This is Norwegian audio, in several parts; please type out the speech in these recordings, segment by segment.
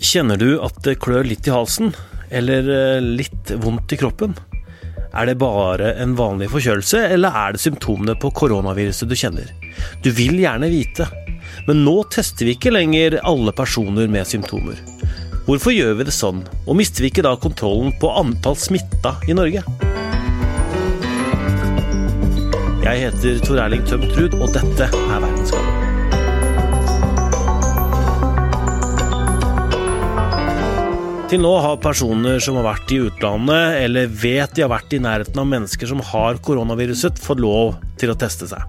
Kjenner du at det klør litt i halsen, eller eh, litt vondt i kroppen? Er det bare en vanlig forkjølelse, eller er det symptomene på koronaviruset du kjenner? Du vil gjerne vite, men nå tester vi ikke lenger alle personer med symptomer. Hvorfor gjør vi det sånn, og mister vi ikke da kontrollen på antall smitta i Norge? Jeg heter Tor Erling Tømtrud, og dette er Verdensgang. Til nå har personer som har vært i utlandet, eller vet de har vært i nærheten av mennesker som har koronaviruset, fått lov til å teste seg.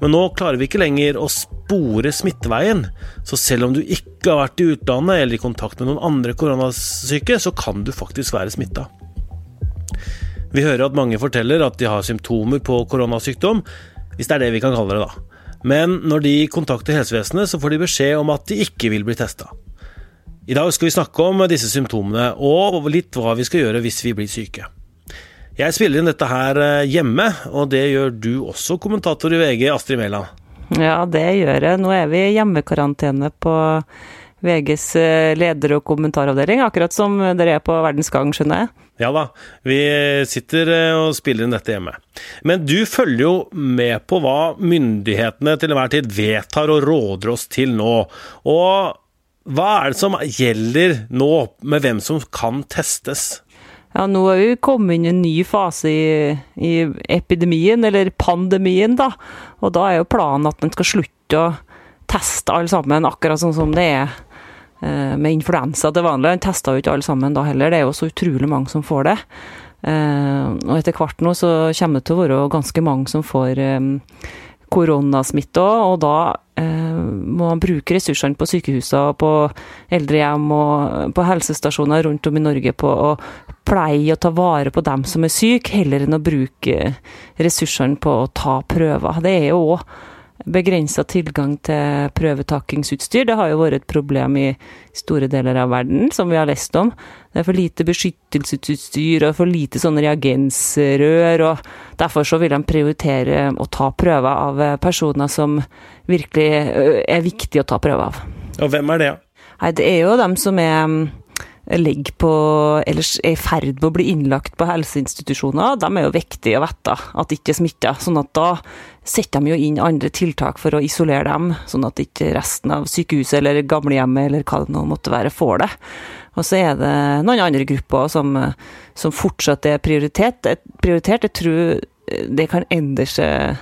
Men nå klarer vi ikke lenger å spore smitteveien, så selv om du ikke har vært i utlandet eller i kontakt med noen andre koronasyke, så kan du faktisk være smitta. Vi hører at mange forteller at de har symptomer på koronasykdom, hvis det er det vi kan kalle det, da. Men når de kontakter helsevesenet, så får de beskjed om at de ikke vil bli testa. I dag skal vi snakke om disse symptomene, og litt hva vi skal gjøre hvis vi blir syke. Jeg spiller inn dette her eh, hjemme, og det gjør du også, kommentator i VG, Astrid Mæland. Ja, det gjør jeg. Nå er vi i hjemmekarantene på VGs eh, leder- og kommentaravdeling, akkurat som dere er på Verdens Gang, skjønner jeg? Ja da, vi sitter eh, og spiller inn dette hjemme. Men du følger jo med på hva myndighetene til enhver tid vedtar og råder oss til nå. Og hva er det som gjelder nå, med hvem som kan testes? Ja, nå er vi kommet inn i en ny fase i, i, epidemien, eller pandemien, da. Og da er jo planen at man skal slutte å teste alle sammen, akkurat sånn som det er eh, med influensa til vanlig. Man tester jo ikke alle sammen da heller, det er jo så utrolig mange som får det. Eh, og etter hvert nå så kommer det til å være ganske mange som får eh, koronasmitte òg, og da eh, må man bruke ressursene på sykehusene, på eldrehjem og på helsestasjoner rundt om i Norge på å pleie og ta vare på dem som er syke, heller enn å bruke ressursene på å ta prøver. Det er jo òg begrensa tilgang til prøvetakingsutstyr. Det har jo vært et problem i store deler av verden, som vi har lest om. Det er for lite beskyttelsesutstyr og for lite sånne reagensrør, og derfor så vil de prioritere å ta prøver av personer som virkelig er viktig å ta prøver av. Og hvem er det? Nei, det er jo dem som er ligger på, eller er i ferd med å bli innlagt på helseinstitusjoner, de er jo viktige å vite at de ikke er smitta. Sånn at da setter de jo inn andre tiltak for å isolere dem, sånn at ikke resten av sykehuset eller gamlehjemmet eller hva det nå måtte være, får det. Og så er det noen andre grupper som, som fortsatt er prioritert. prioritert. Jeg tror det kan endre seg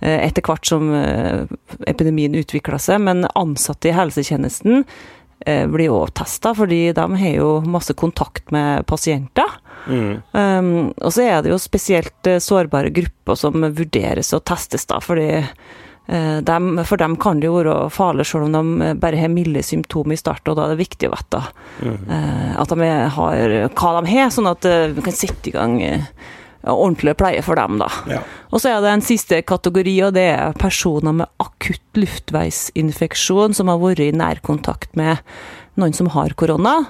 eh, etter hvert som eh, epidemien utvikler seg, men ansatte i helsetjenesten Eh, blir òg testa, fordi de har jo masse kontakt med pasienter. Mm. Um, og så er det jo spesielt eh, sårbare grupper som vurderes og testes, da, fordi uh, dem, for dem kan det jo være farlig selv om de bare har milde symptomer i starten, og da er det viktig å vite mm. at de har hva de har, sånn at vi kan sette i gang ordentlig pleie for dem, da. Ja. Og så er det en siste kategori, og det er personer med akutt luftveisinfeksjon som har vært i nærkontakt med noen som har korona.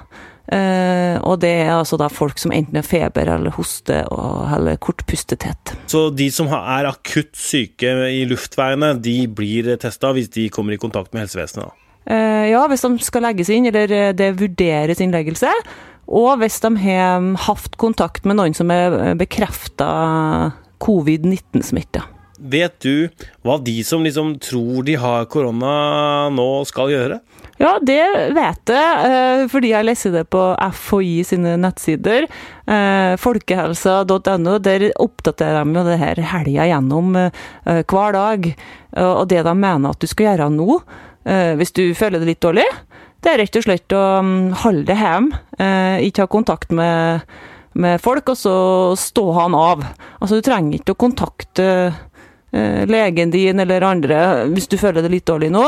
Uh, og det er altså da folk som enten har feber eller hoste og, eller kortpustethet. Så de som er akutt syke i luftveiene, de blir testa hvis de kommer i kontakt med helsevesenet? da? Uh, ja, hvis de skal legges inn, eller det vurderes innleggelse. Og hvis de har hatt kontakt med noen som er bekrefta covid-19-smitte. Vet du hva de som liksom tror de har korona nå skal gjøre? Ja, det vet jeg, eh, fordi jeg leser det på FHI sine nettsider. Eh, folkehelsa.no, der oppdaterer de jo det her helga gjennom eh, hver dag. Og det de mener at du skal gjøre nå, hvis du føler det litt dårlig, det er rett og slett å mm, holde det hjemme, eh, ikke ha kontakt med, med, folk, og så stå han av. Altså, du trenger ikke å kontakte eh, legen din eller andre hvis du føler det litt dårlig nå.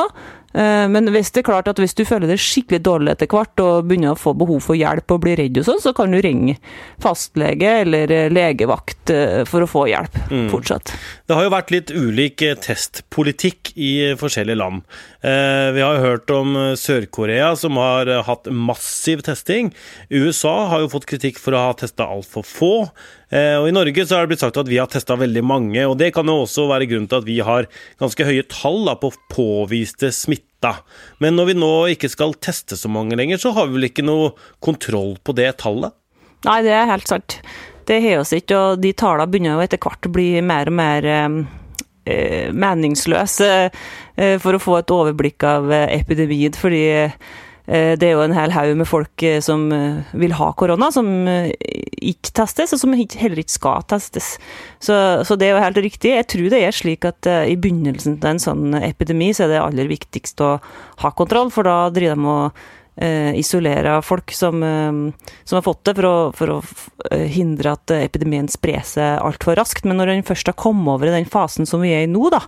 Eh, men hvis det er klart at hvis du føler deg skikkelig dårlig etter hvert og begynner å få behov for hjelp og bli redd og sånn, så kan du ringe fastlege eller eh, legevakt eh, for å få hjelp mm. fortsatt. Det har jo vært litt ulik testpolitikk i forskjellige land. Vi har hørt om Sør-Korea som har hatt massiv testing. USA har jo fått kritikk for å ha testa altfor få. Og I Norge så har det blitt sagt at vi har testa veldig mange, og det kan jo også være grunnen til at vi har ganske høye tall da, på påviste smitta. Men når vi nå ikke skal teste så mange lenger, så har vi vel ikke noe kontroll på det tallet? Nei, det er helt sant. Det har oss ikke, og de tallene begynner jo etter hvert å bli mer og mer eh, meningsløse eh, for å få et overblikk av eh, epidemien. fordi det er jo en hel haug med folk som vil ha korona, som ikke testes, og som heller ikke skal testes. Så, så, det er jo helt riktig. Jeg tror det er slik at i begynnelsen av en sånn epidemi, så er det aller viktigst å ha kontroll, for da driver de og eh, isolere folk som, eh, som, har fått det, for å, for å eh, hindre at epidemien sprer seg altfor raskt. Men når den først har kommet over i den fasen som vi er i nå, da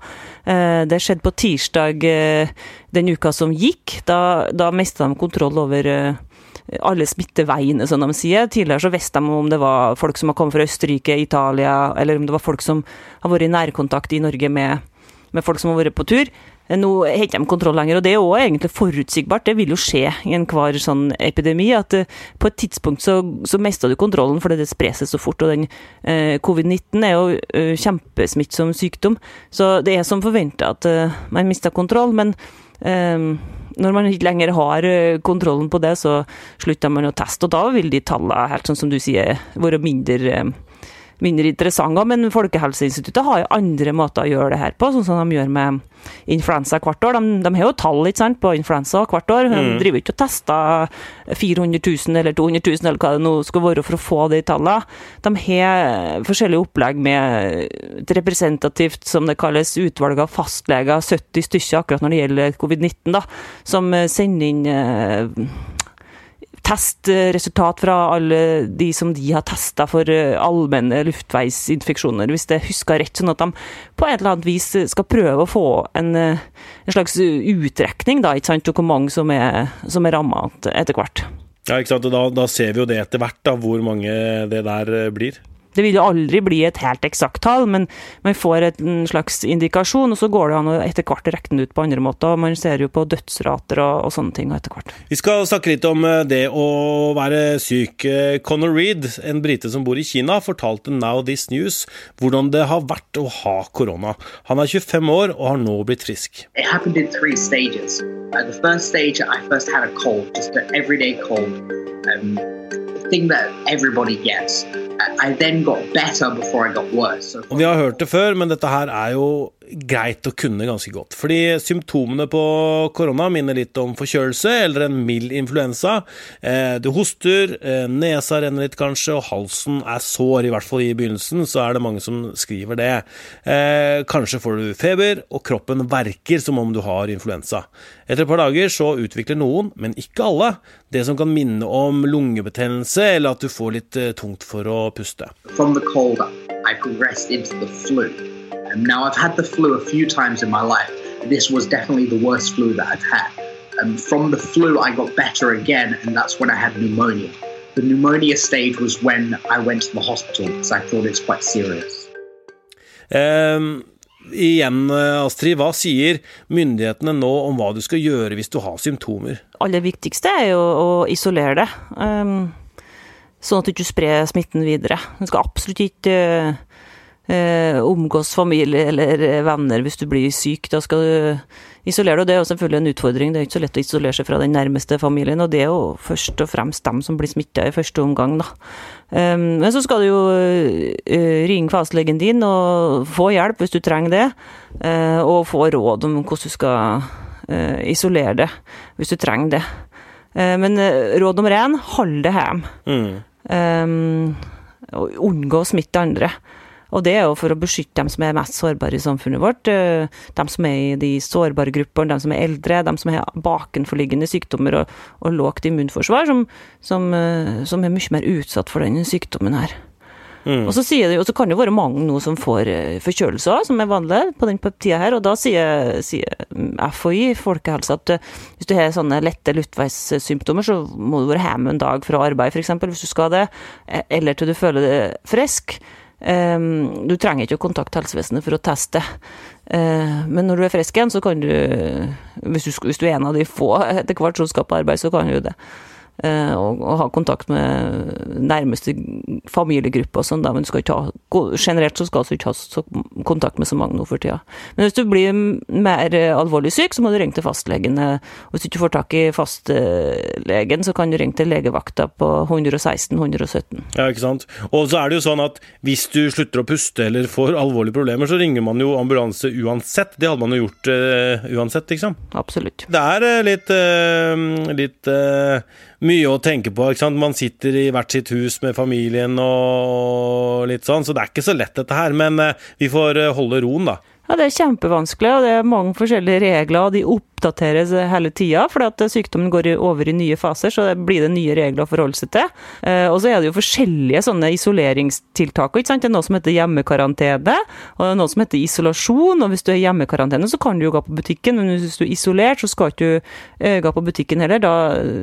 eh, Det skjedde på tirsdag eh, den uka som gikk. Da, da mista de kontroll over eh, alle smitteveiene, som de sier. Tidligere så visste de om det var folk som har kommet fra Østerrike, Italia, eller om det var folk som har vært i nærkontakt i Norge med, med folk som har vært på tur. Nå har ikke kontroll lenger, og det er òg egentlig forutsigbart. Det vil jo skje i enhver sånn epidemi, at uh, på et tidspunkt så, så mister du kontrollen fordi det sprer seg så fort. Og den eh, covid-19 er jo eh, kjempesmittsom sykdom, så det er som forventa at man mister kontroll. men når man ikke lenger har kontrollen på det, så slutter man å teste, og da vil de tallene, helt sånn som du sier, være mindre mindre interessante. Men Folkehelseinstituttet har jo andre måter å gjøre det her på, sånn som de gjør med influensa hvert år. De, de har jo tall sant, på influensa hvert år. De mm. driver ikke og tester 400 000 eller 200 000 eller hva det nå skal være for å få de tallene. De har forskjellige opplegg med et representativt, som det kalles, utvalg av fastleger, 70 stykker akkurat når det gjelder covid-19, da, som sender inn eh, testresultat fra alle de som de har testa for eh, allmenne luftveisinfeksjoner, hvis jeg husker rett. Sånn at de på et eller annet vis skal prøve å få en, eh, en slags utrekning da, ikke sant, hvor mange som er, som er ramma etter hvert. Ja, ikke sant? Da, da, ser vi jo det etter hvert, da, hvor mange det der eh, blir. Det vil jo aldri bli et helt eksakt tall, men man får en slags indikasjon, og så går det an å etter hvert regne det ut på andre måter. Man ser jo på dødsrater og, og sånne ting etter hvert. Vi skal snakke litt om eh, det å være syk. Eh, Conor Reed, en brite som bor i Kina, fortalte Now This News hvordan det har vært å ha korona. Han er 25 år og har nå blitt frisk. It happened in three stages. Uh, the first stage, I first had a cold, just an everyday cold. Um, thing that everybody gets. I then got better before I got worse. So vi har hørt det før, men dette her er jo greit å kunne ganske godt. Fordi symptomene på korona minner litt om forkjølelse eller en mild influensa. Eh, du hoster, eh, nesa renner litt kanskje, og halsen er sår, i hvert fall i begynnelsen, så er det mange som skriver det. Eh, kanskje får du feber, og kroppen verker som om du har influensa. Etter et par dager så utvikler noen, men ikke alle, det som kan minne om lungebetennelse, eller at du får litt tungt for å puste. From the cold, I progressed into the flu. Um, now, I've had the flu a few times in my life. This was definitely the worst flu that I've had. Um, from the flu, I got better again, and that's when I had pneumonia. The pneumonia stage was when I went to the hospital because I thought it's quite serious. Um, igjen, Astrid, hva sier myndighetene nå om hva du skal gjøre hvis du har symptomer? Aller viktigste er jo å isolere det, um, sånn at du ikke sprer smitten videre. Du skal absolutt ikke uh, eh, omgås familie eller venner hvis du blir syk. Da skal du isolere deg, og det er jo selvfølgelig en utfordring. Det er ikke så lett å isolere seg fra den nærmeste familien, og det er jo først og fremst dem som blir smitta i første omgang, da. Um, men så skal du jo uh, ringe fastlegen din og få hjelp hvis du trenger det, uh, og få råd om hvordan du skal uh, isolere det hvis du trenger det. men råd nummer én, hold det hjemme. Mm. Um, unngå å smitte andre. Og det er jo for å beskytte dem som er mest sårbare i samfunnet vårt. dem de som er i de sårbare gruppene, de som er eldre, de som har bakenforliggende sykdommer og, og lågt immunforsvar, som, som, eh, som, er mye mer utsatt for denne sykdommen her. Mm. Og så sier det, og så kan det være mange nå som får eh, forkjølelse òg, som er vanlig på den tida her. Og da sier, sier FHI, Folkehelse, at hvis du har sånne lette luftveissymptomer, så må du være hjemme en dag fra arbeid, f.eks., hvis du skal det, eller til du føler deg frisk. Um, du trenger ikke å kontakte helsevesenet for å teste. Uh, men når du er frisk igjen, så kan du hvis, du hvis, du er en av de få etter hvert som skal på arbeid, så kan du det. Eh, og, og, ha kontakt med nærmeste familiegruppe og sånn, men du skal ikke ha, generelt så skal du ikke ha så, kontakt med så mange nå for tida. Men hvis du blir mer alvorlig syk, så må du ringe til fastlegen. Og hvis du ikke får tak i fastlegen, så kan du ringe til legevakta på 116 117. Ja, ikke sant. Og så er det jo sånn at hvis du slutter å puste eller får alvorlige problemer, så ringer man jo ambulanse uansett. Det hadde man jo gjort uh, uansett, liksom. Absolutt. Det er uh, litt, uh, litt mye å tenke på. ikke sant? Man sitter i hvert sitt hus med familien og litt sånn, så det er ikke så lett dette her. Men eh, vi får eh, holde roen, da. Ja, det er kjempevanskelig, og det er mange forskjellige regler, og de oppdateres hele tida, fordi sykdommen går over i nye faser, så blir det nye regler å forholde seg til. Eh, og så er det jo forskjellige sånne isoleringstiltak. ikke sant? Det er noe som heter hjemmekarantene, og det er noe som heter isolasjon. Og hvis du er hjemmekarantene, så kan du jo gå på butikken, men hvis du er isolert, så skal du ikke gå på butikken heller. Da,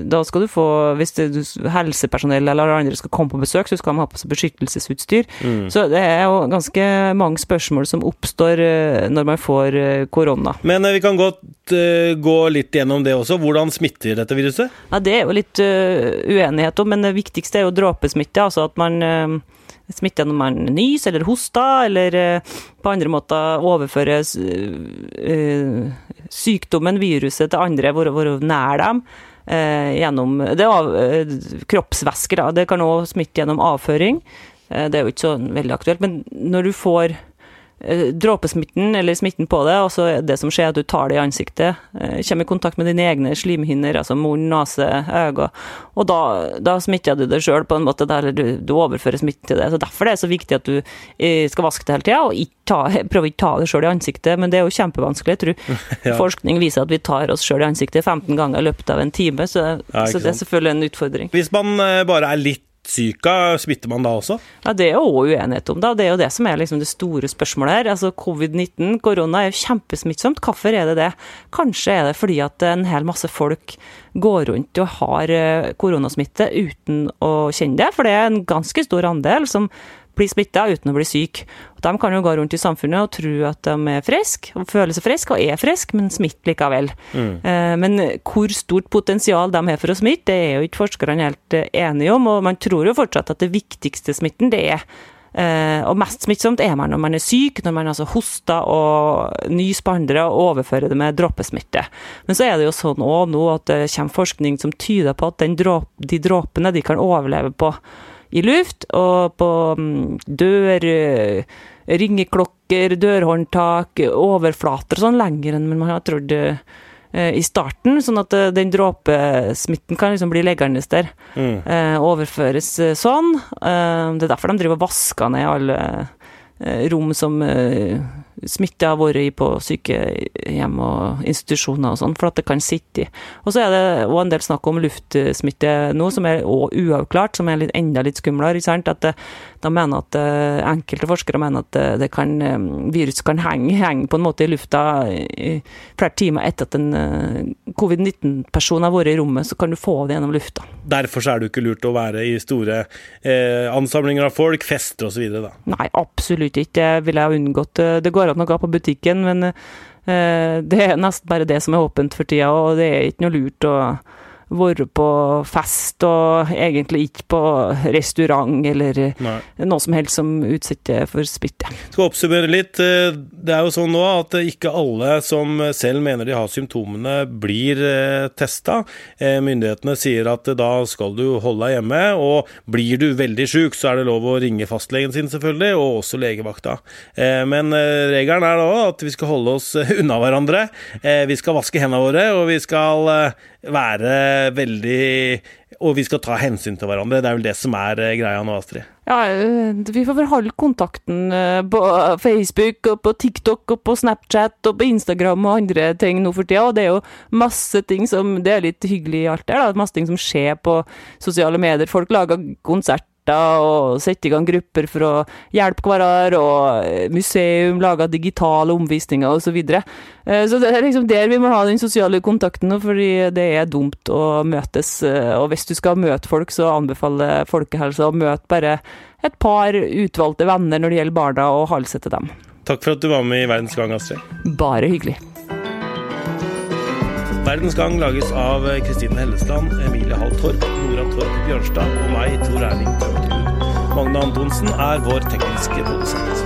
da skal du få, hvis det, helsepersonell eller andre skal komme på besøk, så skal de ha på seg beskyttelsesutstyr. Mm. Så det er jo ganske mange spørsmål som oppstår eh, når man får eh, korona. Men eh, vi kan godt uh, gå litt gjennom det også. Hvordan smitter dette viruset? Ja, Det er jo litt uh, uenighet om, men det viktigste er jo dråpesmitte. Altså at man uh, smitter når man nyser eller hoster, eller på andre måter overfører sykdommen, viruset, til andre, være nær dem. gjennom det er kroppsvæsker. Det kan òg smitte gjennom avføring. Det er jo ikke så veldig aktuelt. Men når du får Eh, dråpesmitten, eller smitten på det, og så det som skjer, at du tar det i ansiktet. Eh, kommer i kontakt med dine egne slimhinner, altså munn, nese, øyne. Og da, da smitter du det sjøl, på en måte, eller du, du, overfører smitten til det. Så Derfor er det så viktig at du eh, skal vaske det hele tida, og ikke ta, prøve ikke ta det sjøl i ansiktet. Men det er jo kjempevanskelig. Jeg tror ja. forskning viser at vi tar oss sjøl i ansiktet 15 ganger i løpet av en time, så, ja, så det er selvfølgelig en utfordring. Hvis man bare er litt syka, smitter man da også? Ja, Det er òg uenighet om. da. Det er jo det som er liksom det store spørsmålet her. Altså Covid-19, korona, er jo kjempesmittsomt. Hvorfor er det det? Kanskje er det fordi at en hel masse folk går rundt og har eh, koronasmitte uten å kjenne det. For det er en ganske stor andel som blir smitta uten å bli syk. De kan jo gå rundt i samfunnet og tro at de er friske, og føler seg friske og er friske, men smitter likevel. Mm. Eh, men hvor stort potensial de har for å smitte, det er jo ikke forskerne helt eh, enige om. Og man tror jo fortsatt at det viktigste smitten, det er Uh, og mest smittsomt er man når man er syk, når man altså hoster og nyser på andre og overfører det med dråpesmitte. Men så er det jo sånn òg nå at det kommer forskning som tyder på at dråp, de dråpene de kan overleve på i luft, og på mm, dør, eh, ringeklokker, dørhåndtak, overflater og sånn lenger enn man har trodd eh, i starten, sånn at eh, den dråpesmitten kan liksom bli liggende der. Mm. overføres sånn. det er derfor de driver og vasker ned alle rom som smitte har vært i på sykehjem og institusjoner og sånn, for at det kan sitte i. Og så er det òg en del snakk om luftsmitte nå, som er òg uavklart, som er litt, enda litt skumlere. At det, de mener at uh, Enkelte forskere mener at uh, det kan, um, virus kan henge, henge, på en måte i lufta i flere timer etter at en uh, covid-19-person har vært i rommet, så kan du få det gjennom lufta. Derfor så er det ikke lurt å være i store ansamlinger av folk, fester osv.? Nei, absolutt ikke. Det ville jeg unngått. Det går an å gå på butikken, men det er nesten bare det som er åpent for tida, og det er ikke noe lurt å vært på fest, og egentlig ikke på restaurant eller Nei. noe som helst som utsetter for smitte. Skal oppsummere litt. Det er jo sånn nå at ikke alle som selv mener de har symptomene, blir eh, testa. Eh, myndighetene sier at da skal du holde deg hjemme, og blir du veldig sjuk, så er det lov å ringe fastlegen sin, selvfølgelig, og også legevakta. Eh, men regelen er da at vi skal holde oss unna hverandre. Vi skal vaske hendene våre, og vi skal være veldig Og vi skal ta hensyn til hverandre. Det er vel det som er eh, greia nå, Astrid? Ja, eh, vi får vel holde kontakten eh, på Facebook og på TikTok og på Snapchat og på Instagram og andre ting nå for tida. Og det er jo masse ting som Det er litt hyggelig i alt der, da. Masse ting som skjer på sosiale medier. Folk lager konsert og sette i gang grupper for å hjelpe hverandre, og museum lager digitale omvisninger osv. Så, videre. Eh, så det er liksom der vi må ha den sosiale kontakten, fordi det er dumt å møtes. Eh, og hvis du skal møte folk, så anbefaler folkehelsa å møte bare et par utvalgte venner når det gjelder barna, og halse til dem. Takk for at du var med i Verdens Gang, Astrid. Bare hyggelig. Verdens Gang lages av Kristine Hellesland, Emilie Hall Torp, Nora Torp Bjørnstad og meg, Tor Erling Tømmerud. Magne Antonsen er vår tekniske produsent.